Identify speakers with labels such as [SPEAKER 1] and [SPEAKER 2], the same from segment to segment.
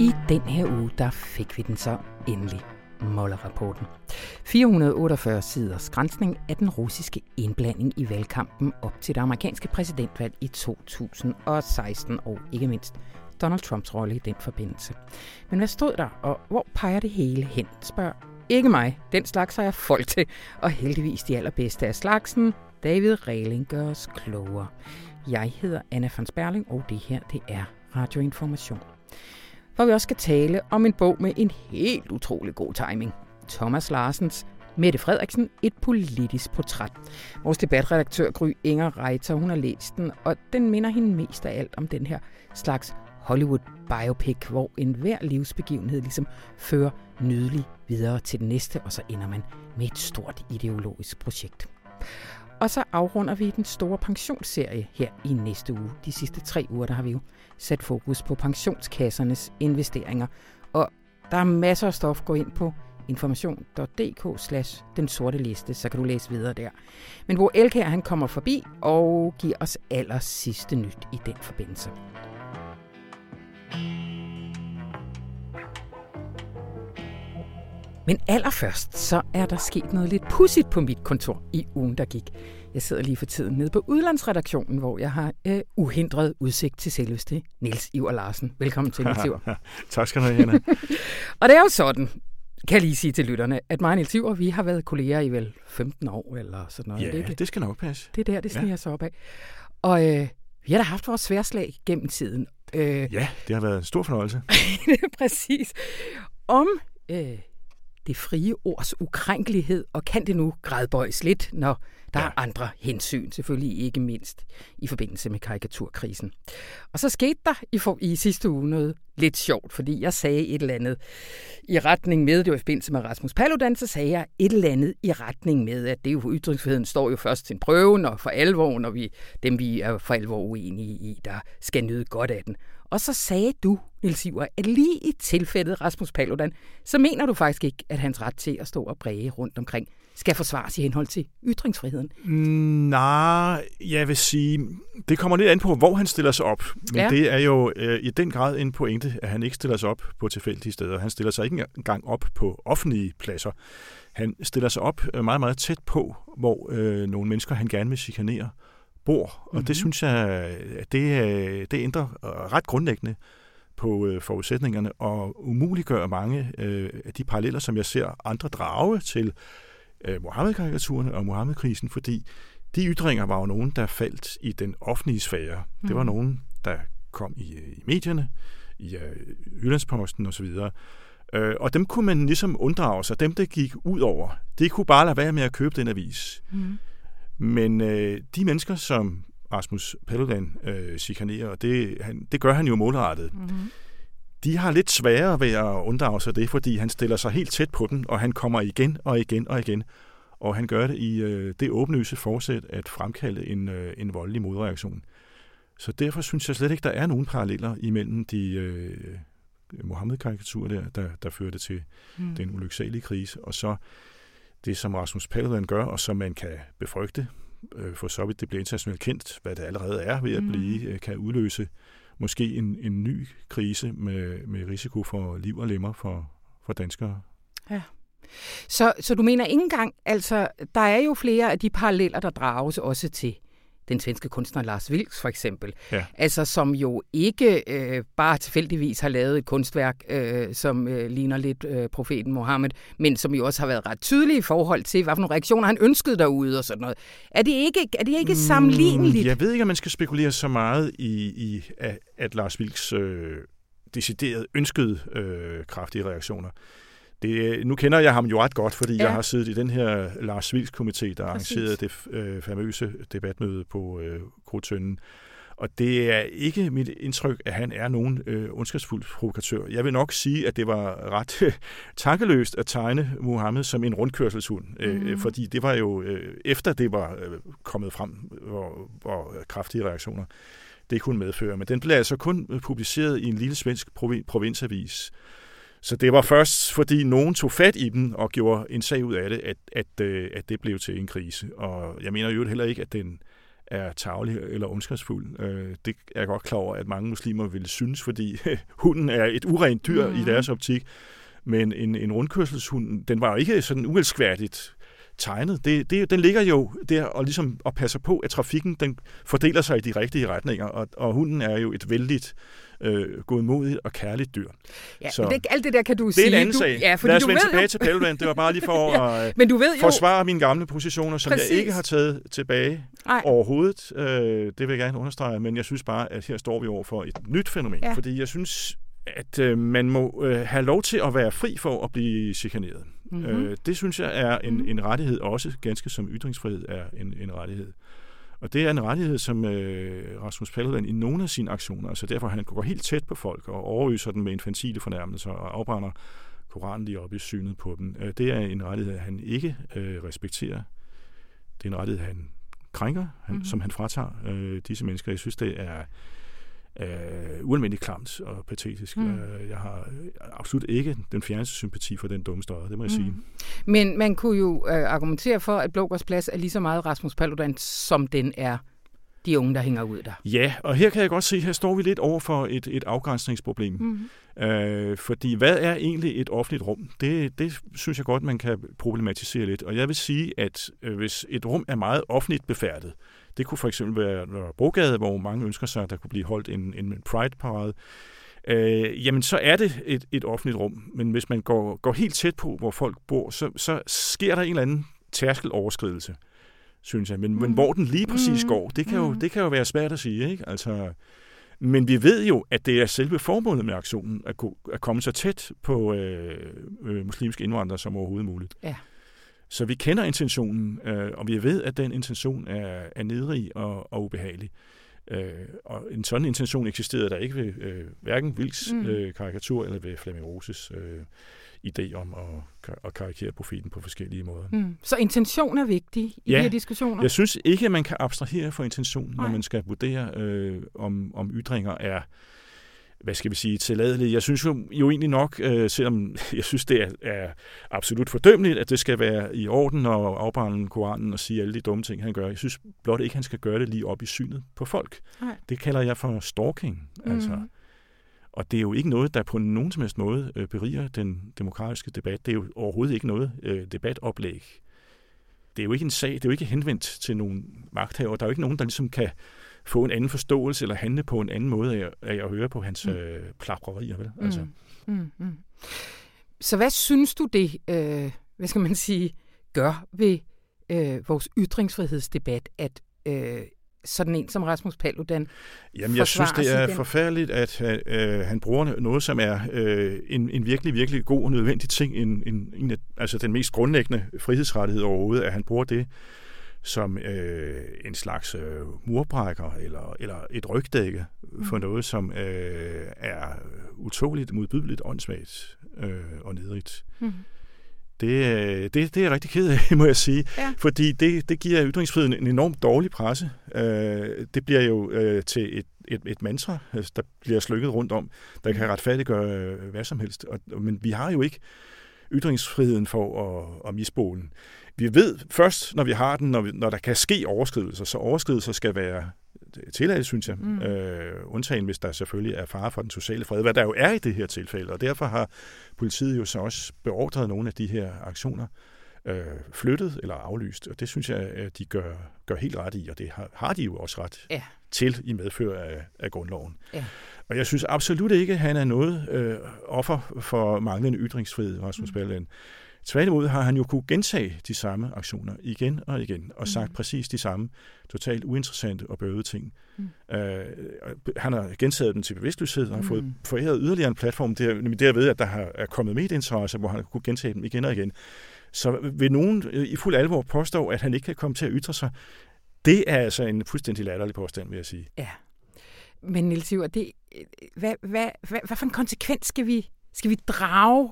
[SPEAKER 1] I den her uge, der fik vi den så endelig. Moller-rapporten. 448 siders grænsning af den russiske indblanding i valgkampen op til det amerikanske præsidentvalg i 2016, og ikke mindst Donald Trumps rolle i den forbindelse. Men hvad stod der, og hvor peger det hele hen, spørger ikke mig. Den slags har jeg folk til, og heldigvis de allerbedste af slagsen. David Regling gør os klogere. Jeg hedder Anna von Sperling, og det her det er Radioinformation hvor vi også skal tale om en bog med en helt utrolig god timing. Thomas Larsens Mette Frederiksen, et politisk portræt. Vores debatredaktør Gry Inger Reiter, hun har læst den, og den minder hende mest af alt om den her slags Hollywood biopic, hvor enhver livsbegivenhed ligesom fører nydelig videre til den næste, og så ender man med et stort ideologisk projekt. Og så afrunder vi den store pensionsserie her i næste uge. De sidste tre uger, der har vi jo sat fokus på pensionskassernes investeringer. Og der er masser af stof. Gå ind på information.dk slash den sorte liste, så kan du læse videre der. Men hvor Elkær han kommer forbi og giver os aller sidste nyt i den forbindelse. Men allerførst, så er der sket noget lidt pudsigt på mit kontor i ugen, der gik. Jeg sidder lige for tiden nede på udlandsredaktionen, hvor jeg har øh, uhindret udsigt til selveste Niels Iver Larsen. Velkommen til, Niels Iver.
[SPEAKER 2] tak skal du have, Anna.
[SPEAKER 1] og det er jo sådan, kan jeg lige sige til lytterne, at mig og Niels Iver, vi har været kolleger i vel 15 år eller sådan noget.
[SPEAKER 2] Ja, det, det skal nok passe.
[SPEAKER 1] Det er der, det sniger ja. sig op af. Og øh, vi har da haft vores sværslag gennem tiden.
[SPEAKER 2] Øh, ja, det har været en stor fornøjelse.
[SPEAKER 1] Præcis. Om øh, det frie ords ukrænkelighed, og kan det nu gradbøjes lidt, når der ja. er andre hensyn, selvfølgelig ikke mindst i forbindelse med karikaturkrisen. Og så skete der i, for, i sidste uge noget lidt sjovt, fordi jeg sagde et eller andet i retning med, det var i forbindelse med Rasmus Paludan, så sagde jeg et eller andet i retning med, at det jo ytringsfriheden står jo først til en prøve, og for alvor, når vi, dem vi er for alvor uenige i, der skal nyde godt af den. Og så sagde du, Nils Iver, at lige i tilfældet Rasmus Paludan, så mener du faktisk ikke, at hans ret til at stå og præge rundt omkring skal forsvares i henhold til ytringsfriheden?
[SPEAKER 2] Nej, jeg vil sige, det kommer lidt an på, hvor han stiller sig op. Men ja. det er jo øh, i den grad en pointe, at han ikke stiller sig op på tilfældige steder. Han stiller sig ikke engang op på offentlige pladser. Han stiller sig op øh, meget, meget tæt på, hvor øh, nogle mennesker, han gerne vil chikanere, bor. Og mm-hmm. det synes jeg, det, øh, det ændrer ret grundlæggende på øh, forudsætningerne og umuliggør mange øh, af de paralleller, som jeg ser andre drage til øh, Mohammed-karikaturerne og Mohammed-krisen, fordi de ytringer var jo nogen, der faldt i den offentlige sfære. Mm. Det var mhm. nogen, der kom i, øh, i medierne, i uh, Jyllandsposten osv., Øh, og dem kunne man ligesom unddrage sig. Dem, der gik ud over, det kunne bare lade være med at købe den avis. Mm. Men øh, de mennesker, som Rasmus Paludan øh, chikanerer, og det, han, det gør han jo målrettet, mm-hmm. De har lidt sværere ved at unddrage sig det, fordi han stiller sig helt tæt på den, og han kommer igen og igen og igen. Og han gør det i øh, det åbenlyse forsæt at fremkalde en, øh, en voldelig modreaktion. Så derfor synes jeg slet ikke, der er nogen paralleller imellem de øh, Mohammed-karikaturer der, der, der førte til mm. den ulyksalige krise, og så det, som Rasmus Paludan gør, og som man kan befrygte, øh, for så vidt det bliver internationalt kendt, hvad det allerede er ved at mm. blive, øh, kan udløse måske en, en ny krise med, med risiko for liv og lemmer for, for danskere.
[SPEAKER 1] Ja. Så, så du mener ikke engang, altså der er jo flere af de paralleller, der drages også til den svenske kunstner Lars Vilks for eksempel. Ja. Altså som jo ikke øh, bare tilfældigvis har lavet et kunstværk, øh, som øh, ligner lidt øh, profeten Mohammed, men som jo også har været ret tydelig i forhold til, hvad for nogle reaktioner han ønskede derude og sådan noget. Er det ikke, er det ikke mm, sammenligneligt?
[SPEAKER 2] Jeg ved ikke, om man skal spekulere så meget i, i at, at Lars Vilks øh, decideret ønskede øh, kraftige reaktioner. Det, nu kender jeg ham jo ret godt, fordi ja. jeg har siddet i den her Lars Vils komité, der arrangerede det øh, famøse debatmøde på øh, Krotønden. Og det er ikke mit indtryk, at han er nogen øh, ondskabsfuld provokatør. Jeg vil nok sige, at det var ret øh, tankeløst at tegne Mohammed som en rundkørselshund, øh, mm. fordi det var jo øh, efter det var øh, kommet frem, hvor, hvor kraftige reaktioner det kunne medføre. Men den blev altså kun publiceret i en lille svensk provinsavis. Så det var først, fordi nogen tog fat i dem og gjorde en sag ud af det, at, at, øh, at det blev til en krise. Og jeg mener jo heller ikke, at den er tavlig eller ondskabsfuld. Øh, det er jeg godt klar over, at mange muslimer vil synes, fordi hunden er et urent dyr mm. i deres optik. Men en, en rundkørselshund, den var jo ikke sådan uelskværdigt tegnet. Det, det, den ligger jo der og, ligesom, og passer på, at trafikken den fordeler sig i de rigtige retninger, og, og hunden er jo et vældigt øh, godmodigt og kærligt dyr.
[SPEAKER 1] Ja, så, det, alt det der kan du
[SPEAKER 2] det
[SPEAKER 1] sige.
[SPEAKER 2] Det er en anden
[SPEAKER 1] du,
[SPEAKER 2] sag.
[SPEAKER 1] Ja, fordi
[SPEAKER 2] Lad os
[SPEAKER 1] du
[SPEAKER 2] vende
[SPEAKER 1] ved
[SPEAKER 2] tilbage
[SPEAKER 1] jo...
[SPEAKER 2] til Paludan. Det var bare lige for ja,
[SPEAKER 1] at men du ved jo...
[SPEAKER 2] forsvare mine gamle positioner, som
[SPEAKER 1] Præcis.
[SPEAKER 2] jeg ikke har taget tilbage Ej. overhovedet. Øh, det vil jeg gerne understrege, men jeg synes bare, at her står vi over for et nyt fænomen, ja. fordi jeg synes, at øh, man må øh, have lov til at være fri for at blive chikaneret. Mm-hmm. Øh, det synes jeg er en, mm-hmm. en rettighed, også ganske som ytringsfrihed er en, en rettighed. Og det er en rettighed, som øh, Rasmus Paludan i nogle af sine aktioner, altså derfor han går helt tæt på folk og overøser dem med infantile fornærmelser og afbrænder Koranen lige op i synet på dem. Øh, det er en rettighed, han ikke øh, respekterer. Det er en rettighed, han krænker, han, mm-hmm. som han fratager øh, disse mennesker. Jeg synes, det er øh, ualmindeligt klamt og patetisk. Mm. Øh, jeg har absolut ikke den fjerneste sympati for den dumme støj, det må jeg mm. sige.
[SPEAKER 1] Men man kunne jo øh, argumentere for, at Blågårds Plads er lige så meget Rasmus Paludan, som den er de unge, der hænger ud der.
[SPEAKER 2] Ja, og her kan jeg godt se, her står vi lidt over for et, et afgrænsningsproblem. Mm. Øh, fordi hvad er egentlig et offentligt rum? Det, det synes jeg godt, man kan problematisere lidt. Og jeg vil sige, at øh, hvis et rum er meget offentligt befærdet, det kunne for eksempel være, være Brogade, hvor mange ønsker sig, at der kunne blive holdt en, en Pride-parade, øh, jamen så er det et, et offentligt rum. Men hvis man går, går helt tæt på, hvor folk bor, så, så sker der en eller anden tærskeloverskridelse synes jeg. Men, mm. men hvor den lige præcis mm. går, det kan, jo, mm. det kan jo være svært at sige. Ikke? Altså, men vi ved jo, at det er selve formålet med aktionen, at, at komme så tæt på øh, øh, muslimske indvandrere som overhovedet muligt.
[SPEAKER 1] Ja.
[SPEAKER 2] Så vi kender intentionen, øh, og vi ved, at den intention er, er nedrig og, og ubehagelig. Øh, og en sådan intention eksisterede der ikke ved øh, hverken Vilks mm. øh, karikatur eller ved Flemming Roses øh, idé om at, at karikere profeten på forskellige måder.
[SPEAKER 1] Mm. Så intention er vigtig i ja, de her diskussioner?
[SPEAKER 2] jeg synes ikke, at man kan abstrahere for intention, når man skal vurdere, øh, om, om ytringer er hvad skal vi sige, tilladelige. Jeg synes jo, jo egentlig nok, øh, selvom jeg synes, det er, er absolut fordømmeligt, at det skal være i orden og afbrænde Koranen og sige alle de dumme ting, han gør. Jeg synes blot ikke, han skal gøre det lige op i synet på folk.
[SPEAKER 1] Nej.
[SPEAKER 2] Det kalder jeg for stalking. Mm. Altså. Og det er jo ikke noget, der på nogen som helst måde øh, beriger den demokratiske debat. Det er jo overhovedet ikke noget øh, debatoplæg. Det er jo ikke en sag, det er jo ikke henvendt til nogle magthaver. Der er jo ikke nogen, der ligesom kan få en anden forståelse eller handle på en anden måde af, af at høre på hans mm. øh, plaprerier. Vel? Altså.
[SPEAKER 1] Mm. Mm, mm. Så hvad synes du det, øh, hvad skal man sige, gør ved øh, vores ytringsfrihedsdebat, at øh, sådan en som Rasmus Paludan
[SPEAKER 2] Jamen, jeg synes, det er forfærdeligt, at øh, han bruger noget, som er øh, en, en virkelig, virkelig god og nødvendig ting, en, en, en, altså den mest grundlæggende frihedsrettighed overhovedet, at han bruger det som øh, en slags øh, murbrækker eller, eller et rygdække mm. for noget, som øh, er utåligt, modbydeligt, åndssvagt øh, og nedrigt. Mm. Det, øh, det, det er jeg rigtig ked af, må jeg sige. Ja. Fordi det, det giver ytringsfriheden en enormt dårlig presse. Øh, det bliver jo øh, til et, et, et mantra, altså, der bliver slykket rundt om, der kan retfærdiggøre øh, hvad som helst. Og, men vi har jo ikke ytringsfriheden for at, at misbruge den. Vi ved først, når vi har den, når, vi, når der kan ske overskridelser, så overskridelser skal være tilladt, synes jeg. Mm. Øh, undtagen, hvis der selvfølgelig er fare for den sociale fred, hvad der jo er i det her tilfælde. Og derfor har politiet jo så også beordret nogle af de her aktioner øh, flyttet eller aflyst. Og det synes jeg, at de gør, gør helt ret i, og det har, har de jo også ret ja. til i medfør af, af grundloven. Ja. Og jeg synes absolut ikke, at han er noget øh, offer for manglende ytringsfrihed, Rasmus mm. Paludan. Tværtimod har han jo kunne gentage de samme aktioner igen og igen, og sagt mm. præcis de samme totalt uinteressante og bøvede ting. Mm. Øh, han har gentaget den til bevidstløshed, og har mm. fået foræret yderligere en platform, der, derved, at der har, er kommet medieinteresse, hvor han kunne gentage dem igen og igen. Så vil nogen øh, i fuld alvor påstå, at han ikke kan komme til at ytre sig, det er altså en fuldstændig latterlig påstand, vil jeg sige.
[SPEAKER 1] Ja. Men Niels Iver, det, hvad, hvad, hvad, hvad for en konsekvens skal vi, skal vi drage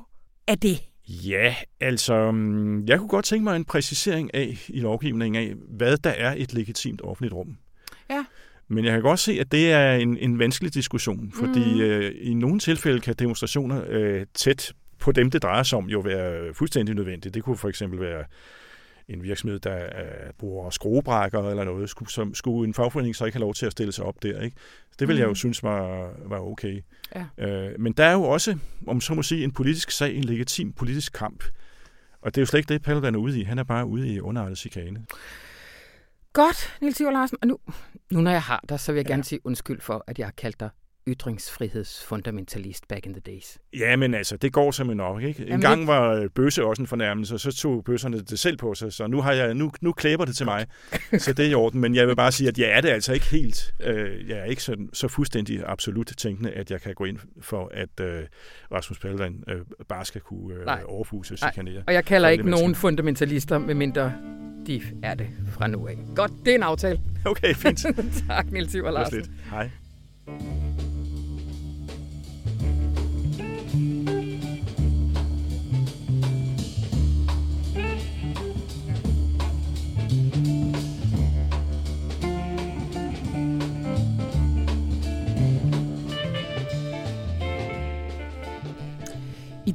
[SPEAKER 1] af det?
[SPEAKER 2] Ja, altså, mm, jeg kunne godt tænke mig en præcisering af i lovgivningen af, hvad der er et legitimt offentligt rum.
[SPEAKER 1] Ja.
[SPEAKER 2] Men jeg kan godt se, at det er en, en vanskelig diskussion, fordi mm. øh, i nogle tilfælde kan demonstrationer øh, tæt på dem, det drejer sig om, jo være fuldstændig nødvendigt. Det kunne for eksempel være en virksomhed, der uh, bruger skruebrækker eller noget, skulle, som, skulle en fagforening så ikke have lov til at stille sig op der. Ikke? Det vil mm. jeg jo mm. synes var, var okay. Ja. Uh, men der er jo også, om så må sige, en politisk sag, en legitim politisk kamp. Og det er jo slet ikke det, Paludan er ude i. Han er bare ude i underartet chikane.
[SPEAKER 1] Godt, Nils Iver Larsen. Og nu, nu når jeg har dig, så vil jeg ja. gerne sige undskyld for, at jeg har kaldt dig ytringsfrihedsfundamentalist back in the days.
[SPEAKER 2] Ja, men altså, det går simpelthen nok, ikke? En Jamen, gang var øh, bøsse også en fornærmelse, og så tog bøsserne det selv på sig, så nu, har jeg, nu, nu klæber det til mig, så det er i orden. Men jeg vil bare sige, at jeg er det altså ikke helt, øh, jeg er ikke så, så fuldstændig absolut tænkende, at jeg kan gå ind for, at øh, Rasmus Paludan øh, bare skal kunne øh, overfuse og chikanere.
[SPEAKER 1] Og jeg kalder ikke nogen fundamentalister, medmindre de er det fra nu af. Godt, det er en aftale.
[SPEAKER 2] Okay, fint.
[SPEAKER 1] tak, Niels Iver Larsen.
[SPEAKER 2] Hej.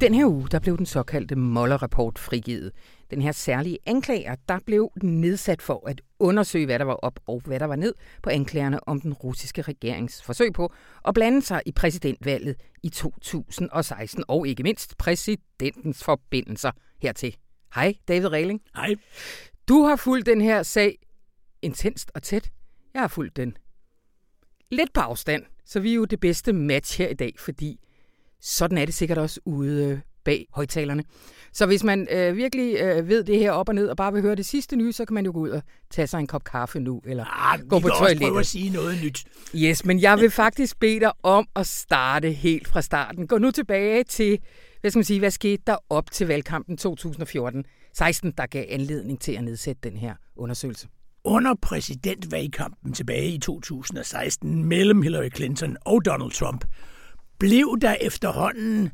[SPEAKER 1] Den her uge, der blev den såkaldte Moller-rapport frigivet. Den her særlige anklager, der blev nedsat for at undersøge, hvad der var op og hvad der var ned på anklagerne om den russiske regerings forsøg på at blande sig i præsidentvalget i 2016, og ikke mindst præsidentens forbindelser hertil. Hej, David Regling.
[SPEAKER 3] Hej.
[SPEAKER 1] Du har fulgt den her sag intenst og tæt. Jeg har fulgt den lidt på afstand, så vi er jo det bedste match her i dag, fordi sådan er det sikkert også ude øh, bag højtalerne. Så hvis man øh, virkelig øh, ved det her op og ned, og bare vil høre det sidste nye, så kan man jo gå ud og tage sig en kop kaffe nu, eller
[SPEAKER 3] ah, gå på toilettet. Vi prøve at sige noget nyt.
[SPEAKER 1] Yes, men jeg vil faktisk bede dig om at starte helt fra starten. Gå nu tilbage til, hvad skal man sige, hvad skete der op til valgkampen 2014? 16, der gav anledning til at nedsætte den her undersøgelse.
[SPEAKER 3] Under præsidentvalgkampen tilbage i 2016 mellem Hillary Clinton og Donald Trump, blev der efterhånden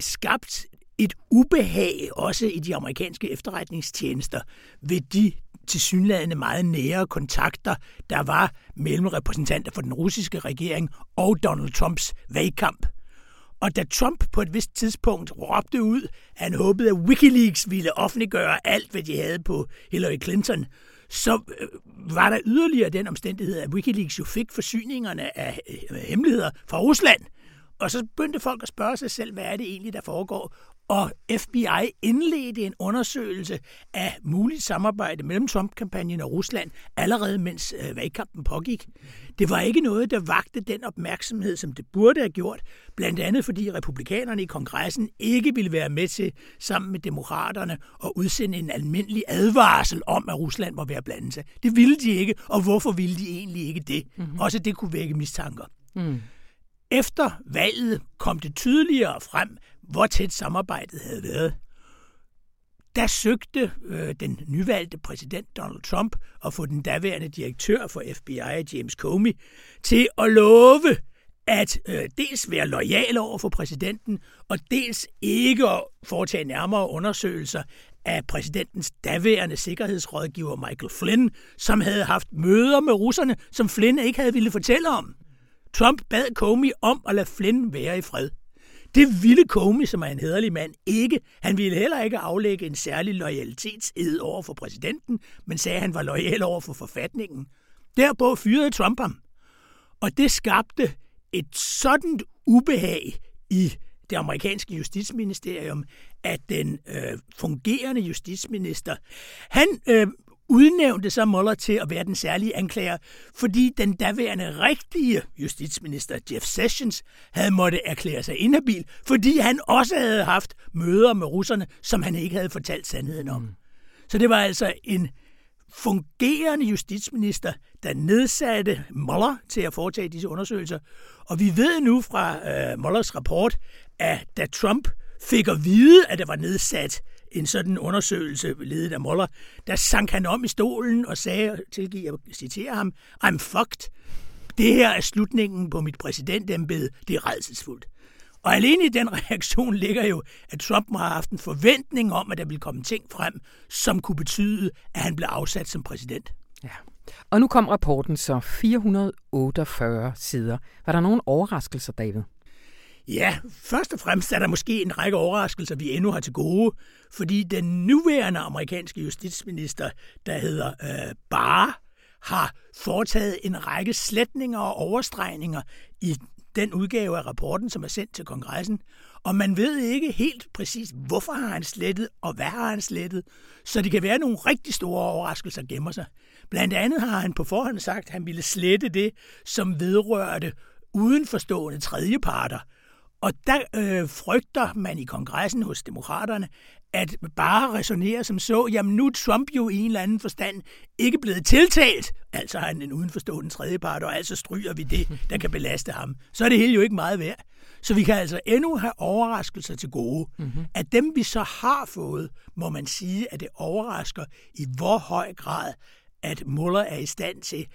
[SPEAKER 3] skabt et ubehag også i de amerikanske efterretningstjenester ved de tilsyneladende meget nære kontakter, der var mellem repræsentanter for den russiske regering og Donald Trumps valgkamp. Og da Trump på et vist tidspunkt råbte ud, at han håbede, at Wikileaks ville offentliggøre alt, hvad de havde på Hillary Clinton, så øh, var der yderligere den omstændighed, at Wikileaks jo fik forsyningerne af øh, hemmeligheder fra Rusland – og så begyndte folk at spørge sig selv, hvad er det egentlig, der foregår? Og FBI indledte en undersøgelse af muligt samarbejde mellem Trump-kampagnen og Rusland allerede mens øh, valgkampen pågik. Det var ikke noget, der vagte den opmærksomhed, som det burde have gjort, blandt andet fordi republikanerne i kongressen ikke ville være med til, sammen med demokraterne, at udsende en almindelig advarsel om, at Rusland må være blandet sig. Det ville de ikke, og hvorfor ville de egentlig ikke det? Mm-hmm. Også det kunne vække mistanker. Mm. Efter valget kom det tydeligere frem, hvor tæt samarbejdet havde været. Der søgte øh, den nyvalgte præsident Donald Trump at få den daværende direktør for FBI, James Comey, til at love at øh, dels være lojal over for præsidenten, og dels ikke at foretage nærmere undersøgelser af præsidentens daværende sikkerhedsrådgiver Michael Flynn, som havde haft møder med russerne, som Flynn ikke havde ville fortælle om. Trump bad Comey om at lade Flynn være i fred. Det ville Comey, som er en hederlig mand, ikke. Han ville heller ikke aflægge en særlig loyalitetsed over for præsidenten, men sagde, at han var lojal over for forfatningen. Derpå fyrede Trump ham. Og det skabte et sådan ubehag i det amerikanske justitsministerium, at den øh, fungerende justitsminister, han øh, udnævnte så Mueller til at være den særlige anklager, fordi den daværende rigtige justitsminister Jeff Sessions havde måttet erklære sig inhabil, fordi han også havde haft møder med russerne, som han ikke havde fortalt sandheden om. Mm. Så det var altså en fungerende justitsminister, der nedsatte Mueller til at foretage disse undersøgelser. Og vi ved nu fra uh, Muellers rapport, at da Trump fik at vide, at der var nedsat en sådan undersøgelse ledet af Moller, der sank han om i stolen og sagde, tilgiv jeg citerer ham, I'm fucked. Det her er slutningen på mit præsidentembede. Det er redselsfuldt. Og alene i den reaktion ligger jo, at Trump må have haft en forventning om, at der ville komme ting frem, som kunne betyde, at han blev afsat som præsident.
[SPEAKER 1] Ja. Og nu kom rapporten så 448 sider. Var der nogen overraskelser, David?
[SPEAKER 3] Ja, først og fremmest er der måske en række overraskelser, vi endnu har til gode, fordi den nuværende amerikanske justitsminister, der hedder øh, Barr, har foretaget en række sletninger og overstregninger i den udgave af rapporten, som er sendt til kongressen, og man ved ikke helt præcis, hvorfor har han slettet, og hvad har han slettet, så det kan være nogle rigtig store overraskelser gemmer sig. Blandt andet har han på forhånd sagt, at han ville slette det, som vedrørte udenforstående tredjeparter. Og der øh, frygter man i kongressen hos demokraterne, at bare resonere som så, jamen nu er Trump jo i en eller anden forstand ikke blevet tiltalt, altså har han en udenforstående tredjepart, og altså stryger vi det, der kan belaste ham. Så er det hele jo ikke meget værd. Så vi kan altså endnu have overraskelser til gode. Mm-hmm. At dem, vi så har fået, må man sige, at det overrasker i hvor høj grad, at Muller er i stand til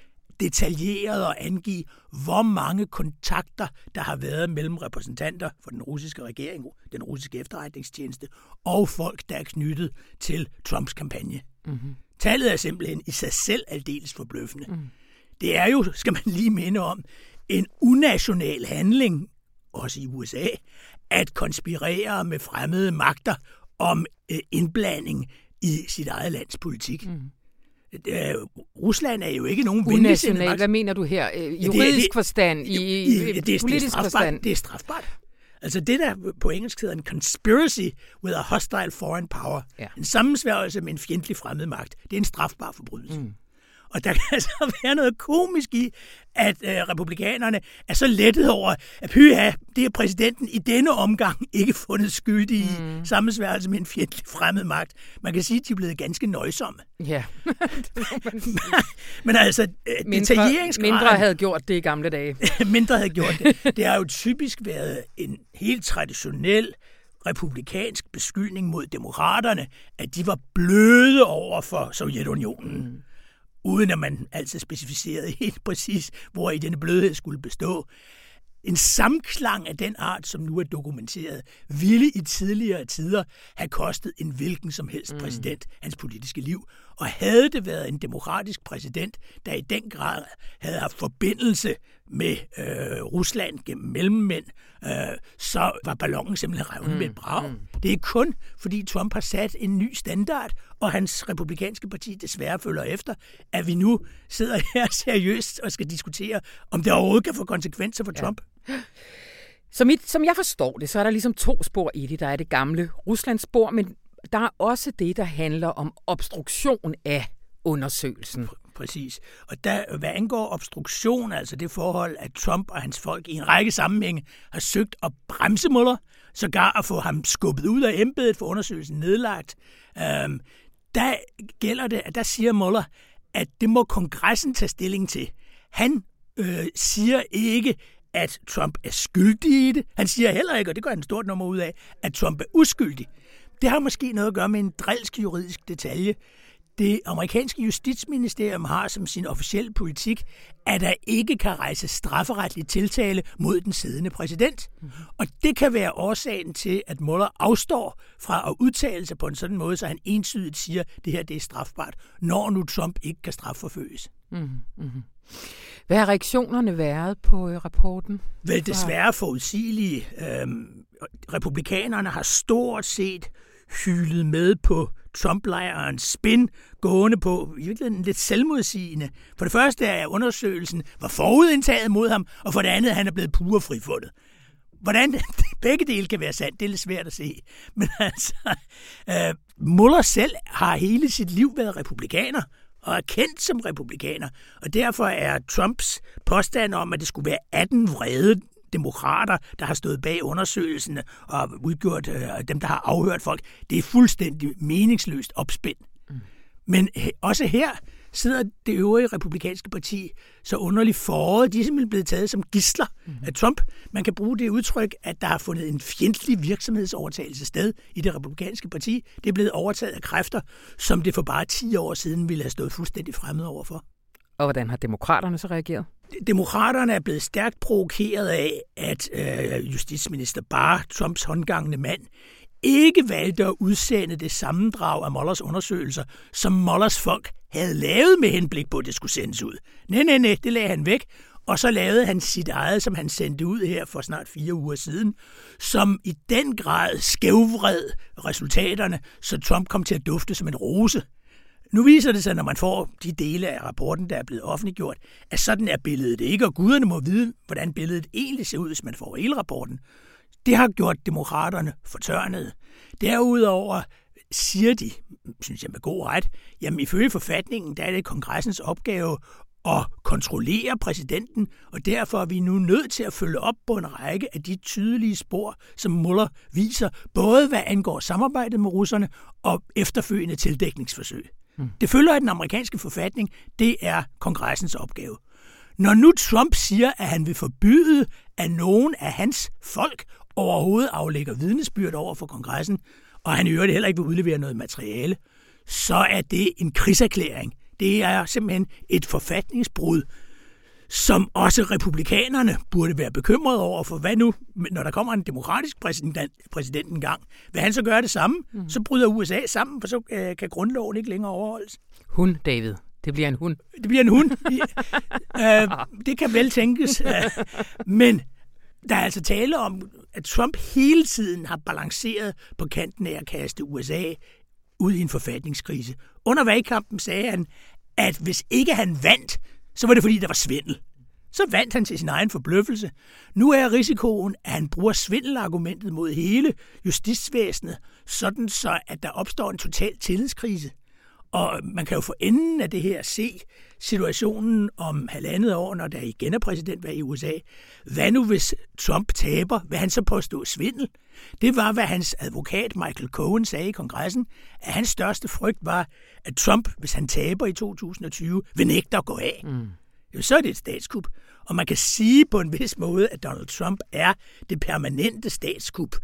[SPEAKER 3] detaljeret at angive, hvor mange kontakter, der har været mellem repræsentanter for den russiske regering, den russiske efterretningstjeneste, og folk, der er knyttet til Trumps kampagne. Mm-hmm. Tallet er simpelthen i sig selv aldeles forbløffende. Mm. Det er jo, skal man lige minde om, en unational handling, også i USA, at konspirere med fremmede magter om øh, indblanding i sit eget lands politik. Mm. Øh, Rusland er jo ikke nogen
[SPEAKER 1] venlig Hvad mener du her? Øh, juridisk det, det, forstand? I, i, i det, politisk
[SPEAKER 3] det
[SPEAKER 1] forstand?
[SPEAKER 3] Det er strafbart. Altså det, der på engelsk hedder en conspiracy with a hostile foreign power. Ja. En sammensværgelse med en fjendtlig fremmed magt. Det er en strafbar forbrydelse. Mm. Og der kan altså være noget komisk i, at øh, republikanerne er så lettet over, at pyha, det er præsidenten i denne omgang ikke fundet skyldig i mm. sammensværelse med en fjendtlig fremmed magt. Man kan sige, at de er blevet ganske nøjsomme.
[SPEAKER 1] Ja,
[SPEAKER 3] Men altså, øh, mindre,
[SPEAKER 1] mindre havde gjort det i gamle dage.
[SPEAKER 3] mindre havde gjort det. Det har jo typisk været en helt traditionel republikansk beskyldning mod demokraterne, at de var bløde over for Sovjetunionen. Mm uden at man altså specificerede helt præcis, hvor i denne blødhed skulle bestå. En samklang af den art, som nu er dokumenteret, ville i tidligere tider have kostet en hvilken som helst mm. præsident hans politiske liv. Og havde det været en demokratisk præsident, der i den grad havde haft forbindelse med øh, Rusland gennem mellemmænd, øh, så var ballonen simpelthen revnet mm. med et brag. Mm. Det er kun, fordi Trump har sat en ny standard, og hans republikanske parti desværre følger efter, at vi nu sidder her seriøst og skal diskutere, om det overhovedet kan få konsekvenser for ja. Trump.
[SPEAKER 1] Som, mit, som jeg forstår det, så er der ligesom to spor i det. Der er det gamle Ruslandsspor, men der er også det, der handler om obstruktion af undersøgelsen.
[SPEAKER 3] Præcis. Og der, hvad angår obstruktion, altså det forhold, at Trump og hans folk i en række sammenhænge har søgt at bremse Muller, sågar at få ham skubbet ud af embedet for undersøgelsen nedlagt, øhm, der gælder det, at der siger Muller, at det må kongressen tage stilling til. Han øh, siger ikke, at Trump er skyldig i det. Han siger heller ikke, og det gør han stort nummer ud af, at Trump er uskyldig. Det har måske noget at gøre med en drilsk juridisk detalje. Det amerikanske justitsministerium har som sin officielle politik, at der ikke kan rejse strafferetlig tiltale mod den siddende præsident. Mm-hmm. Og det kan være årsagen til, at Mueller afstår fra at udtale sig på en sådan måde, så han entydigt siger, at det her det er strafbart, når nu Trump ikke kan strafforfølges. Mm-hmm.
[SPEAKER 1] Hvad har reaktionerne været på øh, rapporten?
[SPEAKER 3] Vel desværre forudsigelige. Øhm, republikanerne har stort set hylet med på Trump-lejrens spin, gående på i virkeligheden lidt selvmodsigende. For det første er, undersøgelsen var forudindtaget mod ham, og for det andet, han er blevet pure frifundet. Hvordan begge dele kan være sandt, det er lidt svært at se. Men altså, øh, Muller selv har hele sit liv været republikaner, og er kendt som republikaner. Og derfor er Trumps påstand om, at det skulle være 18 vrede demokrater, der har stået bag undersøgelsen og udgjort øh, dem, der har afhørt folk, det er fuldstændig meningsløst opspind. Mm. Men også her sidder det øvrige republikanske parti så underligt foråret. De er simpelthen blevet taget som gisler mm. af Trump. Man kan bruge det udtryk, at der har fundet en fjendtlig virksomhedsovertagelse sted i det republikanske parti. Det er blevet overtaget af kræfter, som det for bare 10 år siden ville have stået fuldstændig fremmed overfor.
[SPEAKER 1] Og hvordan har demokraterne så reageret?
[SPEAKER 3] Demokraterne er blevet stærkt provokeret af, at øh, justitsminister Barr, Trumps håndgangende mand, ikke valgte at udsende det sammendrag af Mollers undersøgelser, som Mollers folk havde lavet med henblik på, at det skulle sendes ud. Nej, nej, nej, det lagde han væk, Og så lavede han sit eget, som han sendte ud her for snart fire uger siden, som i den grad skævvred resultaterne, så Trump kom til at dufte som en rose. Nu viser det sig, når man får de dele af rapporten, der er blevet offentliggjort, at sådan er billedet ikke, og guderne må vide, hvordan billedet egentlig ser ud, hvis man får hele rapporten. Det har gjort demokraterne fortørnet. Derudover siger de, synes jeg med god ret, jamen ifølge forfatningen, der er det kongressens opgave at kontrollere præsidenten, og derfor er vi nu nødt til at følge op på en række af de tydelige spor, som Muller viser, både hvad angår samarbejdet med russerne og efterfølgende tildækningsforsøg. Mm. Det følger af den amerikanske forfatning, det er kongressens opgave. Når nu Trump siger, at han vil forbyde, at nogen af hans folk overhovedet aflægger vidnesbyrd over for kongressen, og han i øvrigt heller ikke vil udlevere noget materiale, så er det en krigserklæring. Det er simpelthen et forfatningsbrud, som også republikanerne burde være bekymrede over, for hvad nu, når der kommer en demokratisk præsident, præsident en gang? Vil han så gøre det samme? Mm. Så bryder USA sammen, for så øh, kan grundloven ikke længere overholdes.
[SPEAKER 1] Hun, David. Det bliver en hund.
[SPEAKER 3] Det bliver en hund. øh, det kan vel tænkes. Men der er altså tale om, at Trump hele tiden har balanceret på kanten af at kaste USA ud i en forfatningskrise. Under valgkampen sagde han, at hvis ikke han vandt, så var det fordi, der var svindel. Så vandt han til sin egen forbløffelse. Nu er risikoen, at han bruger svindelargumentet mod hele justitsvæsenet, sådan så, at der opstår en total tillidskrise. Og man kan jo for enden af det her se situationen om halvandet år, når der igen er præsidentvalg i USA. Hvad nu hvis Trump taber? Vil han så påstå svindel? Det var, hvad hans advokat Michael Cohen sagde i kongressen, at hans største frygt var, at Trump, hvis han taber i 2020, vil nægte at gå af. Mm. Jo, så er det et statskup. Og man kan sige på en vis måde, at Donald Trump er det permanente statskup.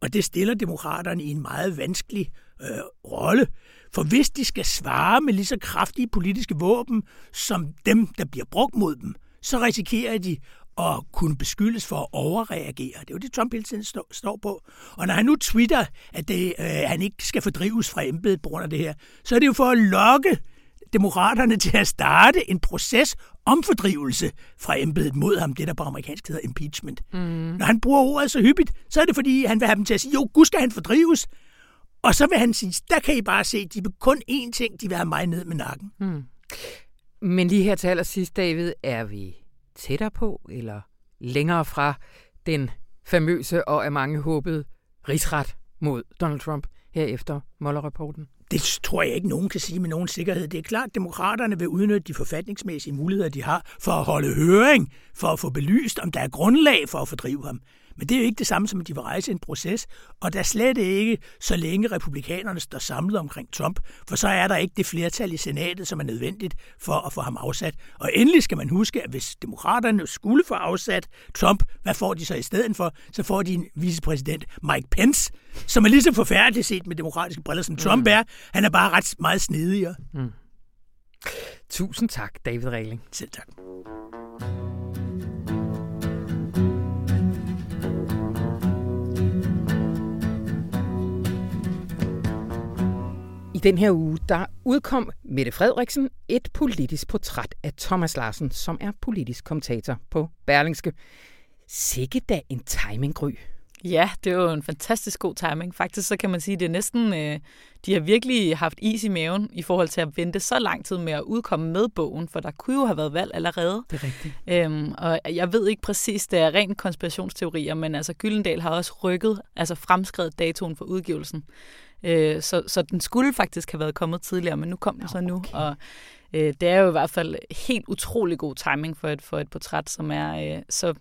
[SPEAKER 3] Og det stiller demokraterne i en meget vanskelig øh, rolle. For hvis de skal svare med lige så kraftige politiske våben som dem, der bliver brugt mod dem, så risikerer de at kunne beskyldes for at overreagere. Det er jo det, Trump hele tiden stå, står på. Og når han nu twitter, at det, øh, han ikke skal fordrives fra embedet på grund af det her, så er det jo for at lokke demokraterne til at starte en proces om fordrivelse fra embedet mod ham, det der på amerikansk hedder impeachment. Mm. Når han bruger ordet så hyppigt, så er det fordi, han vil have dem til at sige, jo, gud skal han fordrives, og så vil han sige, der kan I bare se, de vil kun én ting, de vil have mig ned med nakken. Hmm.
[SPEAKER 1] Men lige her til allersidst, David, er vi tættere på eller længere fra den famøse og af mange håbede rigsret mod Donald Trump her efter Mueller-rapporten?
[SPEAKER 3] Det tror jeg ikke, nogen kan sige med nogen sikkerhed. Det er klart, at demokraterne vil udnytte de forfatningsmæssige muligheder, de har for at holde høring, for at få belyst, om der er grundlag for at fordrive ham. Men det er jo ikke det samme som, at de vil rejse en proces, og der slet ikke, så længe republikanerne står samlet omkring Trump, for så er der ikke det flertal i senatet, som er nødvendigt for at få ham afsat. Og endelig skal man huske, at hvis demokraterne skulle få afsat Trump, hvad får de så i stedet for? Så får de en vicepræsident, Mike Pence, som er lige så forfærdelig set med demokratiske briller, som Trump mm. er. Han er bare ret meget snedigere. Mm.
[SPEAKER 1] Tusind tak, David Regling.
[SPEAKER 3] Selv tak.
[SPEAKER 1] I den her uge, der udkom Mette Frederiksen et politisk portræt af Thomas Larsen, som er politisk kommentator på Berlingske. Sikke da en timinggry.
[SPEAKER 4] Ja, det er jo en fantastisk god timing. Faktisk så kan man sige, at det er næsten, øh, de har virkelig haft is i maven i forhold til at vente så lang tid med at udkomme med bogen, for der kunne jo have været valg allerede.
[SPEAKER 1] Det er rigtigt.
[SPEAKER 4] Øhm, og jeg ved ikke præcis, det er rent konspirationsteorier, men altså Gyldendal har også rykket, altså fremskrevet datoen for udgivelsen. Øh, så, så den skulle faktisk have været kommet tidligere, men nu kom den så nu. Okay. Og øh, det er jo i hvert fald helt utrolig god timing for et, for et portræt, som er øh, så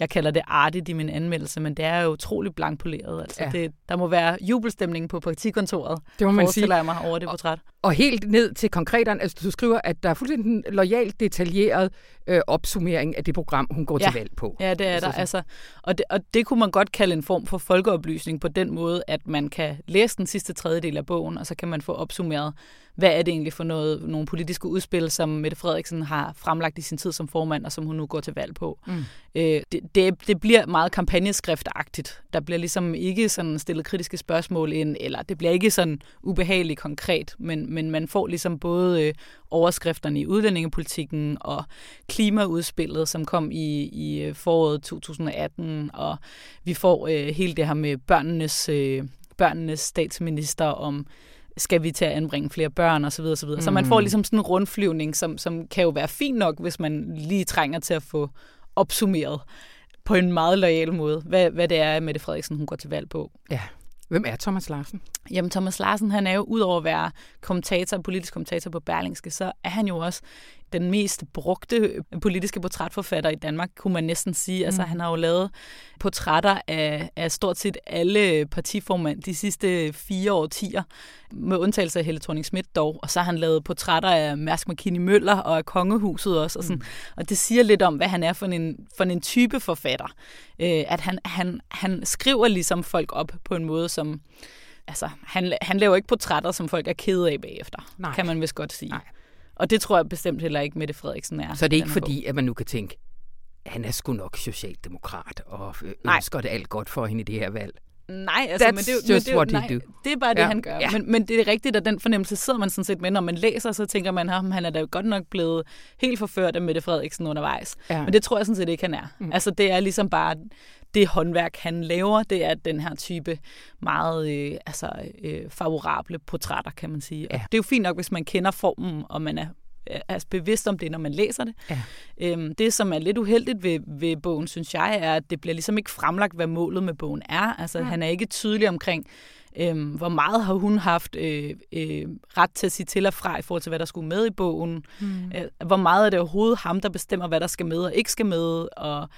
[SPEAKER 4] jeg kalder det artigt i min anmeldelse, men det er jo utroligt blankpoleret. Altså, ja. det, der må være jubelstemning på partikontoret,
[SPEAKER 1] det må man sige.
[SPEAKER 4] jeg mig over det portræt.
[SPEAKER 1] Og, helt ned til konkreteren, altså du skriver, at der er fuldstændig en lojalt detaljeret øh, opsummering af det program, hun går
[SPEAKER 4] ja.
[SPEAKER 1] til valg på.
[SPEAKER 4] Ja, det er altså, der. Altså, og, det, og det kunne man godt kalde en form for folkeoplysning på den måde, at man kan læse den sidste tredjedel af bogen, og så kan man få opsummeret, hvad er det egentlig for noget, nogle politiske udspil, som Mette Frederiksen har fremlagt i sin tid som formand, og som hun nu går til valg på. Mm. Øh, det, det, det bliver meget kampagneskriftagtigt. Der bliver ligesom ikke sådan stillet kritiske spørgsmål ind, eller det bliver ikke sådan ubehageligt konkret, men, men man får ligesom både øh, overskrifterne i udlændingepolitikken og klimaudspillet, som kom i, i øh, foråret 2018, og vi får øh, hele det her med børnenes, øh, børnenes statsminister om skal vi til at anbringe flere børn osv. Så, videre, så, videre. Mm. så man får mm. ligesom sådan en rundflyvning, som, som kan jo være fint nok, hvis man lige trænger til at få opsummeret på en meget lojal måde, hvad, hvad det er, Mette Frederiksen hun går til valg på.
[SPEAKER 1] Ja. Hvem er Thomas Larsen?
[SPEAKER 4] Jamen, Thomas Larsen, han er jo, udover at være kommentator, politisk kommentator på Berlingske, så er han jo også den mest brugte politiske portrætforfatter i Danmark, kunne man næsten sige. Altså, mm. Altså, han har jo lavet portrætter af, af stort set alle partiformand de sidste fire årtier, med undtagelse af Helle thorning Schmidt dog. Og så har han lavet portrætter af Mærsk McKinney Møller og af Kongehuset også. Og, sådan. Mm. og det siger lidt om, hvad han er for en, for en type forfatter. Øh, at han, han, han skriver ligesom folk op på en måde, som altså, han, han laver ikke portrætter, som folk er kede af bagefter, Nej. kan man vist godt sige. Nej. Og det tror jeg bestemt heller ikke, Mette Frederiksen er.
[SPEAKER 1] Så det er ikke fordi, at man nu kan tænke, han er sgu nok socialdemokrat og ønsker det alt godt for hende i det her valg.
[SPEAKER 4] Nej, altså, That's men det, just men det, what nej, do. det er bare det, ja. han gør. Ja. Men, men det er rigtigt, at den fornemmelse sidder man sådan set med, når man læser, så tænker man, at han er da godt nok blevet helt forført af Mette Frederiksen undervejs. Ja. Men det tror jeg sådan set ikke, han er. Mm. Altså, det er ligesom bare det håndværk, han laver, det er den her type meget øh, altså, øh, favorable portrætter, kan man sige. Ja. Og det er jo fint nok, hvis man kender formen, og man er er bevidst om det, når man læser det. Ja. Øhm, det, som er lidt uheldigt ved, ved bogen, synes jeg, er, at det bliver ligesom ikke fremlagt, hvad målet med bogen er. Altså, ja. han er ikke tydelig omkring, øhm, hvor meget har hun haft øh, øh, ret til at sige til og fra i forhold til, hvad der skulle med i bogen. Mm. Øh, hvor meget er det overhovedet ham, der bestemmer, hvad der skal med og ikke skal med. Og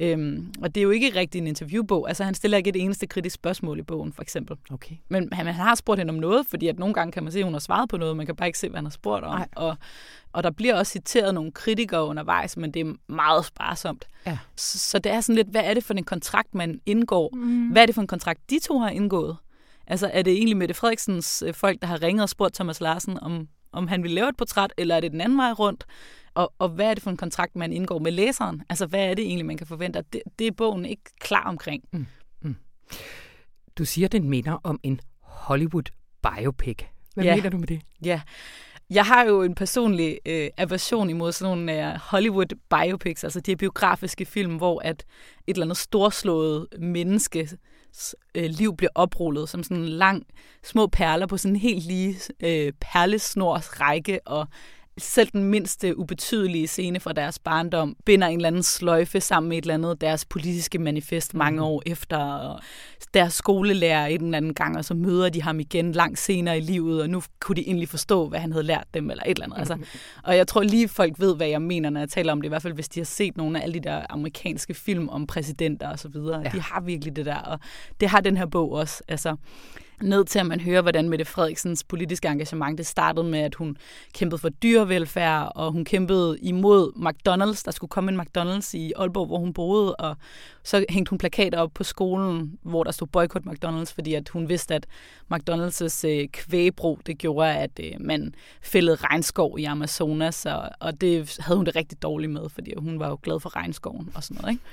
[SPEAKER 4] Øhm, og det er jo ikke rigtig en interviewbog. Altså, han stiller ikke et eneste kritisk spørgsmål i bogen, for eksempel.
[SPEAKER 1] Okay.
[SPEAKER 4] Men han, han har spurgt hende om noget, fordi at nogle gange kan man se, at hun har svaret på noget, man kan bare ikke se, hvad han har spurgt om. Og, og der bliver også citeret nogle kritikere undervejs, men det er meget sparsomt. Ja. Så, så det er sådan lidt, hvad er det for en kontrakt, man indgår? Mm. Hvad er det for en kontrakt, de to har indgået? Altså, er det egentlig Mette Frederiksens øh, folk, der har ringet og spurgt Thomas Larsen, om, om han vil lave et portræt, eller er det den anden vej rundt? Og, og hvad er det for en kontrakt, man indgår med læseren? Altså, hvad er det egentlig, man kan forvente? Det, det er bogen ikke klar omkring. Mm. Mm.
[SPEAKER 1] Du siger, den minder om en Hollywood biopic. Hvad ja. mener du med det?
[SPEAKER 4] Ja, jeg har jo en personlig øh, aversion imod sådan nogle øh, Hollywood biopics, altså de her biografiske film, hvor at et eller andet storslået menneske øh, liv bliver oprullet som sådan en lang små perler på sådan en helt lige øh, perlesnors række, og selv den mindste ubetydelige scene fra deres barndom binder en eller anden sløjfe sammen med et eller andet deres politiske manifest mange mm. år efter. Og deres skolelærer en eller anden gang, og så møder de ham igen langt senere i livet, og nu kunne de egentlig forstå, hvad han havde lært dem, eller et eller andet. Altså, og jeg tror lige, folk ved, hvad jeg mener, når jeg taler om det, i hvert fald hvis de har set nogle af alle de der amerikanske film om præsidenter og så videre. Ja. De har virkelig det der, og det har den her bog også. Altså, ned til, at man hører, hvordan Mette Frederiksens politiske engagement, det startede med, at hun kæmpede for dyrevelfærd, og hun kæmpede imod McDonald's. Der skulle komme en McDonald's i Aalborg, hvor hun boede, og så hængte hun plakater op på skolen, hvor der stod boykot McDonald's, fordi at hun vidste, at McDonald's øh, kvægbrug, det gjorde, at øh, man fældede regnskov i Amazonas, og, og det havde hun det rigtig dårligt med, fordi hun var jo glad for regnskoven og sådan noget. Ikke?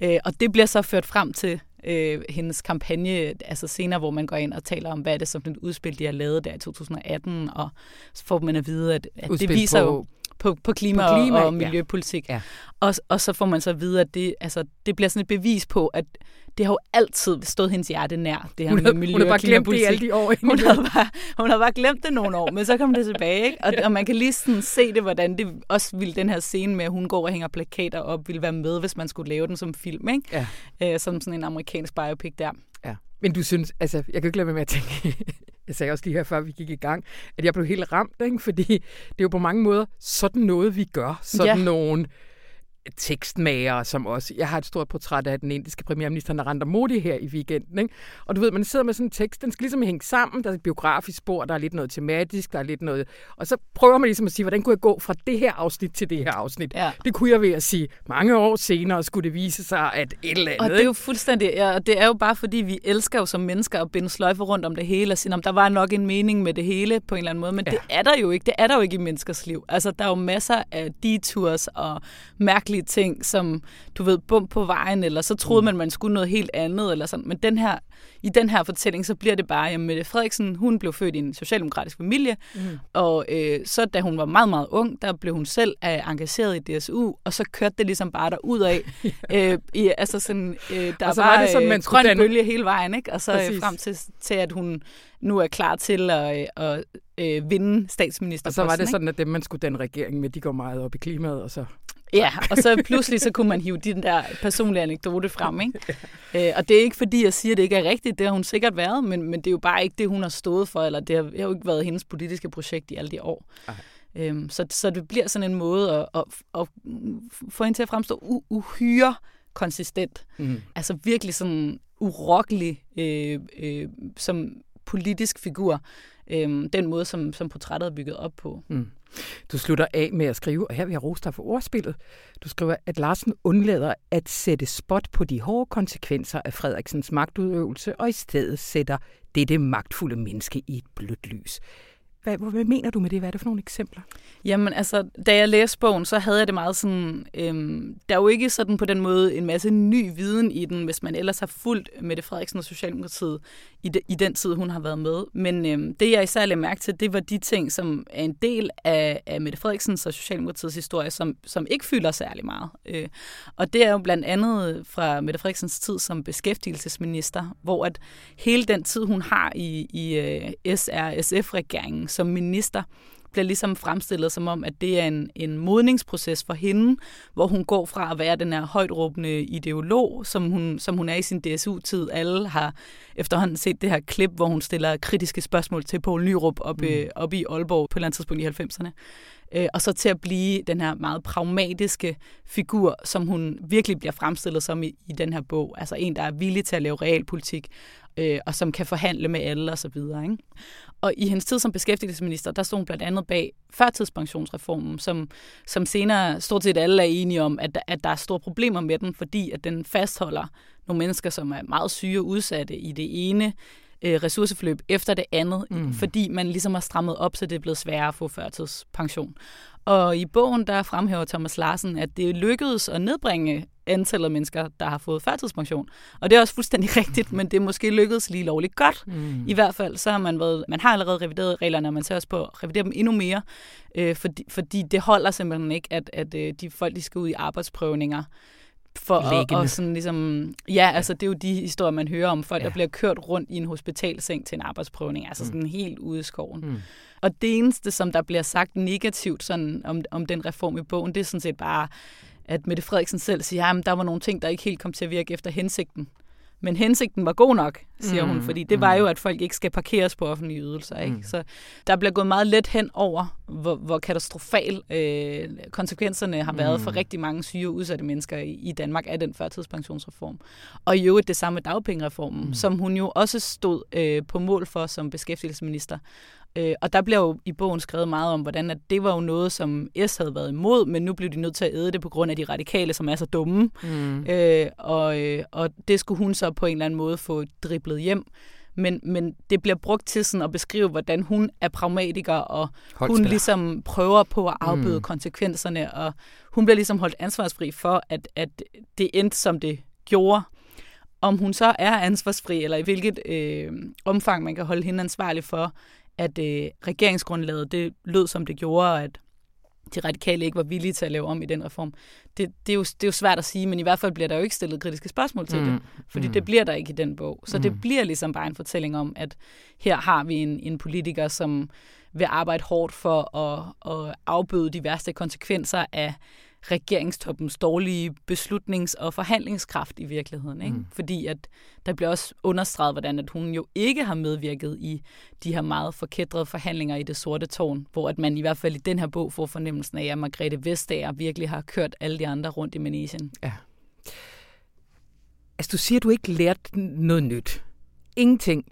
[SPEAKER 4] Øh, og det bliver så ført frem til øh, hendes kampagne, altså senere, hvor man går ind og taler om, hvad er det som et udspil, de har lavet der i 2018, og så får man at vide, at, at det viser på, jo på, på klima, på klima og, og miljøpolitik. Ja. Ja. Og, og så får man så vide, at det, altså, det bliver sådan et bevis på, at det har jo altid stået hendes hjerte nær, det her
[SPEAKER 1] hun
[SPEAKER 4] med miljø
[SPEAKER 1] Hun har bare glemt det alle de år.
[SPEAKER 4] Hun havde, bare, hun havde bare glemt det nogle år, men så kom det tilbage. Ikke? Og, og man kan lige sådan se det, hvordan det også ville den her scene med, at hun går og hænger plakater op, ville være med, hvis man skulle lave den som film. Ikke? Ja. Øh, som sådan en amerikansk biopic der.
[SPEAKER 1] Ja. Men du synes, altså, jeg kan ikke lade med at tænke, jeg sagde også lige her, før vi gik i gang, at jeg blev helt ramt, ikke? fordi det er jo på mange måder sådan noget, vi gør. Sådan ja. nogle tekstmager, som også... Jeg har et stort portræt af den indiske premierminister Narendra Modi her i weekenden. Ikke? Og du ved, man sidder med sådan en tekst, den skal ligesom hænge sammen. Der er et biografisk spor, der er lidt noget tematisk, der er lidt noget... Og så prøver man ligesom at sige, hvordan kunne jeg gå fra det her afsnit til det her afsnit? Ja. Det kunne jeg ved at sige, mange år senere skulle det vise sig, at et eller andet...
[SPEAKER 4] Og det er jo fuldstændig... Ja, og det er jo bare fordi, vi elsker jo som mennesker at binde sløjfer rundt om det hele og sige, om der var nok en mening med det hele på en eller anden måde. Men ja. det er der jo ikke. Det er der jo ikke i menneskers liv. Altså, der er jo masser af detours og mærkelige mærkelige ting, som du ved, bum på vejen, eller så troede mm. man, man skulle noget helt andet, eller sådan. Men den her, i den her fortælling, så bliver det bare, at Mette Frederiksen, hun blev født i en socialdemokratisk familie, mm. og øh, så da hun var meget, meget ung, der blev hun selv øh, engageret i DSU, og så kørte det ligesom bare derud af. øh, i, altså sådan, øh, der og så var, var det sådan, man øh, grøn danne... bølge hele vejen, ikke? Og så øh, frem til, til, at hun nu er klar til at, at, at øh, vinde statsminister.
[SPEAKER 1] Og så var det sådan, at dem, man skulle den regering med, de går meget op i klimaet, og så...
[SPEAKER 4] Ja, og så pludselig så kunne man hive den der personlige anekdote frem. Ikke? øh, og det er ikke fordi, jeg siger, at det ikke er rigtigt. Det har hun sikkert været, men, men det er jo bare ikke det, hun har stået for, eller det har, det har jo ikke været hendes politiske projekt i alle de år. Øhm, så, så det bliver sådan en måde at, at, at få hende til at fremstå u- uhyre konsistent. Mm. Altså virkelig sådan urokkelig øh, øh, som politisk figur. Øh, den måde, som, som portrættet er bygget op på. Mm.
[SPEAKER 1] Du slutter af med at skrive, og her vil jeg rose dig for ordspillet. Du skriver, at Larsen undlader at sætte spot på de hårde konsekvenser af Frederiksens magtudøvelse, og i stedet sætter dette magtfulde menneske i et blødt lys. Hvad, hvad mener du med det? Hvad er det for nogle eksempler?
[SPEAKER 4] Jamen altså, da jeg læste bogen, så havde jeg det meget sådan, øhm, der er jo ikke sådan på den måde en masse ny viden i den, hvis man ellers har fulgt Mette Frederiksen og Socialdemokratiet i, de, i den tid, hun har været med. Men øhm, det, jeg især lagde mærke til, det var de ting, som er en del af, af Mette Frederiksens og Socialdemokratiets historie, som, som ikke fylder særlig meget. Øh, og det er jo blandt andet fra Mette Frederiksens tid som beskæftigelsesminister, hvor at hele den tid, hun har i, i øh, uh, SRSF-regeringen som minister, bliver ligesom fremstillet som om, at det er en, en modningsproces for hende, hvor hun går fra at være den her højtråbende ideolog, som hun, som hun er i sin DSU-tid. Alle har efterhånden set det her klip, hvor hun stiller kritiske spørgsmål til Poul Nyrup op, mm. op i Aalborg på et eller andet tidspunkt i 90'erne. Øh, og så til at blive den her meget pragmatiske figur, som hun virkelig bliver fremstillet som i, i den her bog. Altså en, der er villig til at lave realpolitik, øh, og som kan forhandle med alle osv. Ikke? Og i hendes tid som beskæftigelsesminister, der stod hun blandt andet bag førtidspensionsreformen, som, som senere stort set alle er enige om, at, at der er store problemer med den, fordi at den fastholder nogle mennesker, som er meget syge og udsatte i det ene øh, ressourceforløb efter det andet, mm. fordi man ligesom har strammet op, så det er blevet sværere at få førtidspension. Og i bogen, der fremhæver Thomas Larsen, at det lykkedes at nedbringe antallet af mennesker, der har fået førtidspension. Og det er også fuldstændig rigtigt, men det er måske lykkedes lige lovligt godt. Mm. I hvert fald så har man været, man har allerede revideret reglerne, og man ser også på at revidere dem endnu mere, øh, fordi, fordi det holder simpelthen ikke, at, at øh, de folk, de skal ud i arbejdsprøvninger, for at, og sådan ligesom, ja, altså det er jo de historier, man hører om folk, ja. der bliver kørt rundt i en hospitalseng til en arbejdsprøvning, altså mm. sådan helt ude i skoven. Mm. Og det eneste, som der bliver sagt negativt sådan, om, om den reform i bogen, det er sådan set bare, at Mette Frederiksen selv siger, at der var nogle ting, der ikke helt kom til at virke efter hensigten. Men hensigten var god nok, siger mm, hun, fordi det mm. var jo, at folk ikke skal parkeres på offentlige ydelser. Ikke? Mm. Så der bliver gået meget let hen over, hvor, hvor katastrofal øh, konsekvenserne har været mm. for rigtig mange syge og udsatte mennesker i, i Danmark af den førtidspensionsreform. Og i øvrigt det samme med dagpengereformen, mm. som hun jo også stod øh, på mål for som beskæftigelsesminister. Øh, og der bliver jo i bogen skrevet meget om, hvordan at det var jo noget, som S havde været imod, men nu blev de nødt til at æde det på grund af de radikale, som er så dumme. Mm. Øh, og, øh, og det skulle hun så på en eller anden måde få driblet hjem. Men, men det bliver brugt til sådan at beskrive, hvordan hun er pragmatiker, og hun ligesom prøver på at afbøde mm. konsekvenserne, og hun bliver ligesom holdt ansvarsfri for, at, at det endte, som det gjorde. Om hun så er ansvarsfri, eller i hvilket øh, omfang man kan holde hende ansvarlig for, at øh, regeringsgrundlaget det lød, som det gjorde, og at de radikale ikke var villige til at lave om i den reform. Det, det, er jo, det er jo svært at sige, men i hvert fald bliver der jo ikke stillet kritiske spørgsmål til mm. det, fordi mm. det bliver der ikke i den bog. Så mm. det bliver ligesom bare en fortælling om, at her har vi en, en politiker, som vil arbejde hårdt for at, at afbøde de værste konsekvenser af regeringstoppens dårlige beslutnings- og forhandlingskraft i virkeligheden. Ikke? Mm. Fordi at der bliver også understreget, hvordan at hun jo ikke har medvirket i de her meget forkædrede forhandlinger i det sorte tårn, hvor at man i hvert fald i den her bog får fornemmelsen af, at Margrethe Vestager virkelig har kørt alle de andre rundt i manesien. Ja.
[SPEAKER 1] Altså, du siger, at du ikke lærte noget nyt. Ingenting.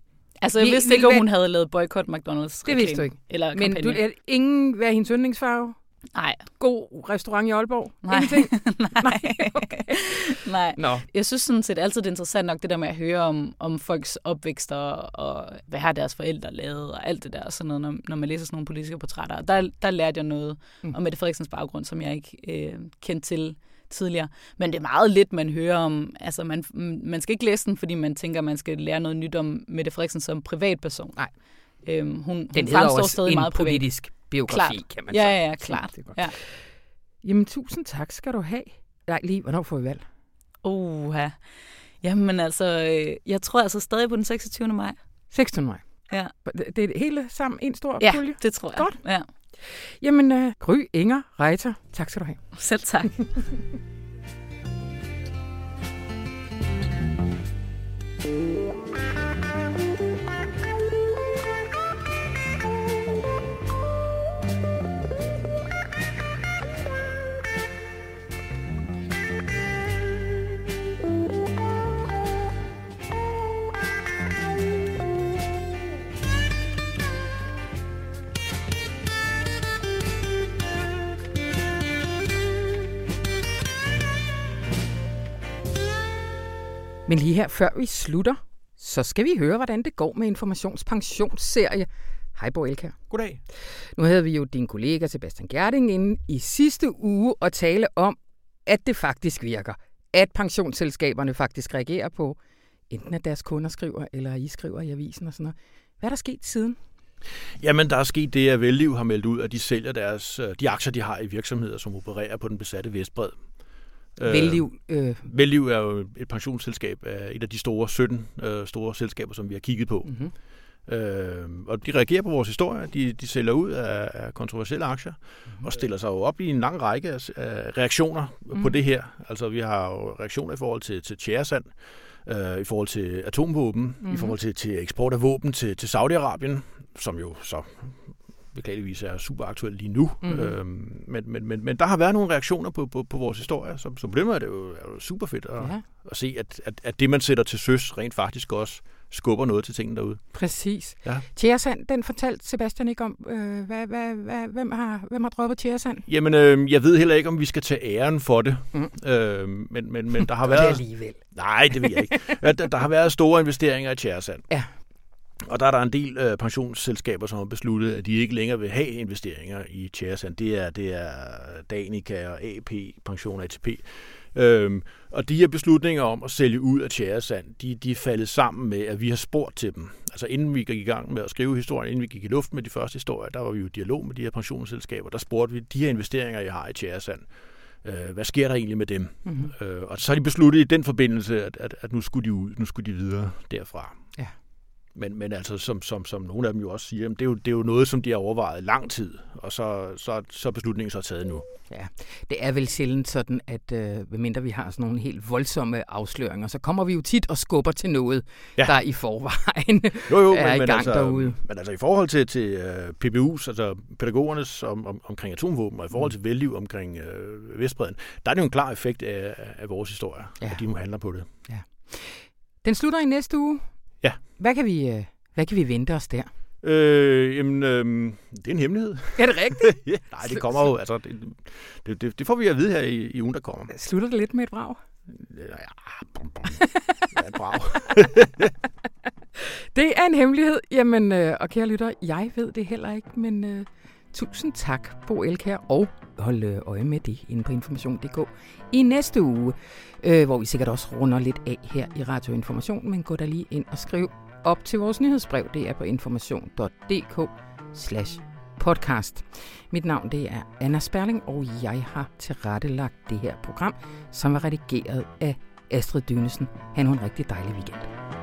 [SPEAKER 4] Altså, jeg vidste ikke, om hun havde lavet boykot McDonald's
[SPEAKER 1] Det vidste du ikke. Eller Men du, er ingen, hvad er hendes yndlingsfarve?
[SPEAKER 4] Nej.
[SPEAKER 1] God restaurant i Aalborg?
[SPEAKER 4] Nej.
[SPEAKER 1] Ingenting?
[SPEAKER 4] Nej. Okay. Nej. Nå. Jeg synes sådan set altid, det er interessant nok, det der med at høre om, om folks opvækst og, hvad har deres forældre lavet og alt det der, sådan noget, når, når man læser sådan nogle politiske portrætter. Der, der lærte jeg noget mm. om Mette Frederiksens baggrund, som jeg ikke øh, kendte til tidligere. Men det er meget lidt, man hører om. Altså, man, man skal ikke læse den, fordi man tænker, man skal lære noget nyt om Mette Frederiksen som privatperson.
[SPEAKER 1] Nej.
[SPEAKER 4] Øhm, hun,
[SPEAKER 1] den
[SPEAKER 4] hun fremstår
[SPEAKER 1] også
[SPEAKER 4] stadig
[SPEAKER 1] en
[SPEAKER 4] meget
[SPEAKER 1] politisk privat. Biografi,
[SPEAKER 4] klart.
[SPEAKER 1] kan man
[SPEAKER 4] ja,
[SPEAKER 1] sige.
[SPEAKER 4] Ja, ja, klart.
[SPEAKER 1] Det er godt.
[SPEAKER 4] Ja.
[SPEAKER 1] Jamen, tusind tak skal du have. Nej, lige, hvornår får vi valg?
[SPEAKER 4] Uha. Jamen altså, øh, jeg tror altså stadig på den 26. maj.
[SPEAKER 1] 16. maj.
[SPEAKER 4] Ja.
[SPEAKER 1] Det det er hele sammen en stor
[SPEAKER 4] Ja,
[SPEAKER 1] pulje?
[SPEAKER 4] det tror jeg.
[SPEAKER 1] Godt.
[SPEAKER 4] Ja.
[SPEAKER 1] Jamen, uh, Gry, Inger, Reiter, tak skal du have.
[SPEAKER 4] Selv tak.
[SPEAKER 1] Men lige her, før vi slutter, så skal vi høre, hvordan det går med Informationspensionsserie. Hej, Bo Elkær.
[SPEAKER 5] Goddag.
[SPEAKER 1] Nu havde vi jo din kollega Sebastian Gerding inde i sidste uge og tale om, at det faktisk virker. At pensionsselskaberne faktisk reagerer på, enten at deres kunder skriver, eller I skriver i avisen og sådan noget. Hvad er der sket siden?
[SPEAKER 2] Jamen, der er sket det, at Velliv har meldt ud, at de sælger deres, de aktier, de har i virksomheder, som opererer på den besatte Vestbred.
[SPEAKER 1] Velliv. Øh...
[SPEAKER 2] Velliv er jo et pensionsselskab af et af de store 17 øh, store selskaber, som vi har kigget på.
[SPEAKER 1] Mm-hmm.
[SPEAKER 2] Øh, og de reagerer på vores historie. De, de sælger ud af, af kontroversielle aktier mm-hmm. og stiller sig jo op i en lang række af, af reaktioner mm. på det her. Altså, vi har jo reaktioner i forhold til, til tjæresand, øh, i forhold til atomvåben, mm-hmm. i forhold til, til eksport af våben til, til Saudi-Arabien, som jo så beklageligvis er super aktuelt lige nu. Mm-hmm. Øhm, men, men, men, men der har været nogle reaktioner på, på, på vores historie, på den måde er det jo, er jo super fedt at, ja. at se, at, at, at det, man sætter til søs, rent faktisk også skubber noget til tingene derude.
[SPEAKER 1] Præcis.
[SPEAKER 2] Ja.
[SPEAKER 1] Tjæresand, den fortalte Sebastian ikke om. Øh, hvad, hvad, hvad, hvem, har, hvem har droppet Tjæresand?
[SPEAKER 2] Jamen, øh, jeg ved heller ikke, om vi skal tage æren for det. Mm. Øh, men, men, men der har været...
[SPEAKER 1] det alligevel.
[SPEAKER 2] Nej, det ved jeg ikke. der, der har været store investeringer i Tjæresand.
[SPEAKER 1] Ja.
[SPEAKER 2] Og der er der en del øh, pensionsselskaber, som har besluttet, at de ikke længere vil have investeringer i Tjæresand. Det er, det er Danica og AP, Pension ATP. Øhm, og de her beslutninger om at sælge ud af Tjæresand, de, de er faldet sammen med, at vi har spurgt til dem. Altså inden vi gik i gang med at skrive historien, inden vi gik i luft med de første historier, der var vi jo i dialog med de her pensionsselskaber. Der spurgte vi, de her investeringer, jeg har i Tjæresand, øh, hvad sker der egentlig med dem? Mm-hmm. Øh, og så har de besluttet i den forbindelse, at, at, at nu skulle de ud, nu skulle de videre derfra. Men, men altså, som, som, som nogle af dem jo også siger, det er jo, det er jo noget, som de har overvejet lang tid, og så, så, så er beslutningen så taget nu.
[SPEAKER 1] Ja, det er vel sjældent sådan, at øh, medmindre vi har sådan nogle helt voldsomme afsløringer, så kommer vi jo tit og skubber til noget, ja. der i forvejen
[SPEAKER 2] jo, jo,
[SPEAKER 1] er
[SPEAKER 2] men,
[SPEAKER 1] i
[SPEAKER 2] men
[SPEAKER 1] gang
[SPEAKER 2] altså,
[SPEAKER 1] derude.
[SPEAKER 2] Men altså i forhold til, til uh, PBU's, altså pædagogernes om, om, omkring atomvåben, og i forhold til velliv omkring uh, Vestbreden, der er det jo en klar effekt af, af vores historie, ja. at de må handle på det.
[SPEAKER 1] Ja. Den slutter i næste uge.
[SPEAKER 2] Ja.
[SPEAKER 1] Hvad kan vi... Øh hvad kan vi vente os der?
[SPEAKER 2] Øh, jamen, øh, det er en hemmelighed.
[SPEAKER 1] Er det rigtigt?
[SPEAKER 2] ja, nej, det kommer jo, altså, det, det, det, det får vi at vide her i, i ugen, der kommer.
[SPEAKER 1] Slutter det lidt med et brag?
[SPEAKER 2] Ja, bom, bom. ja et brag.
[SPEAKER 1] det er en hemmelighed. Jamen, øh, og kære lytter, jeg ved det heller ikke, men øh, tusind tak, Bo Elkær, og hold øh, øje med det inde på information.dk i næste uge, øh, hvor vi sikkert også runder lidt af her i Radio Information, men gå da lige ind og skriv op til vores nyhedsbrev. Det er på information.dk slash podcast. Mit navn det er Anna Sperling, og jeg har tilrettelagt det her program, som er redigeret af Astrid Dynesen. Han har en rigtig dejlig weekend.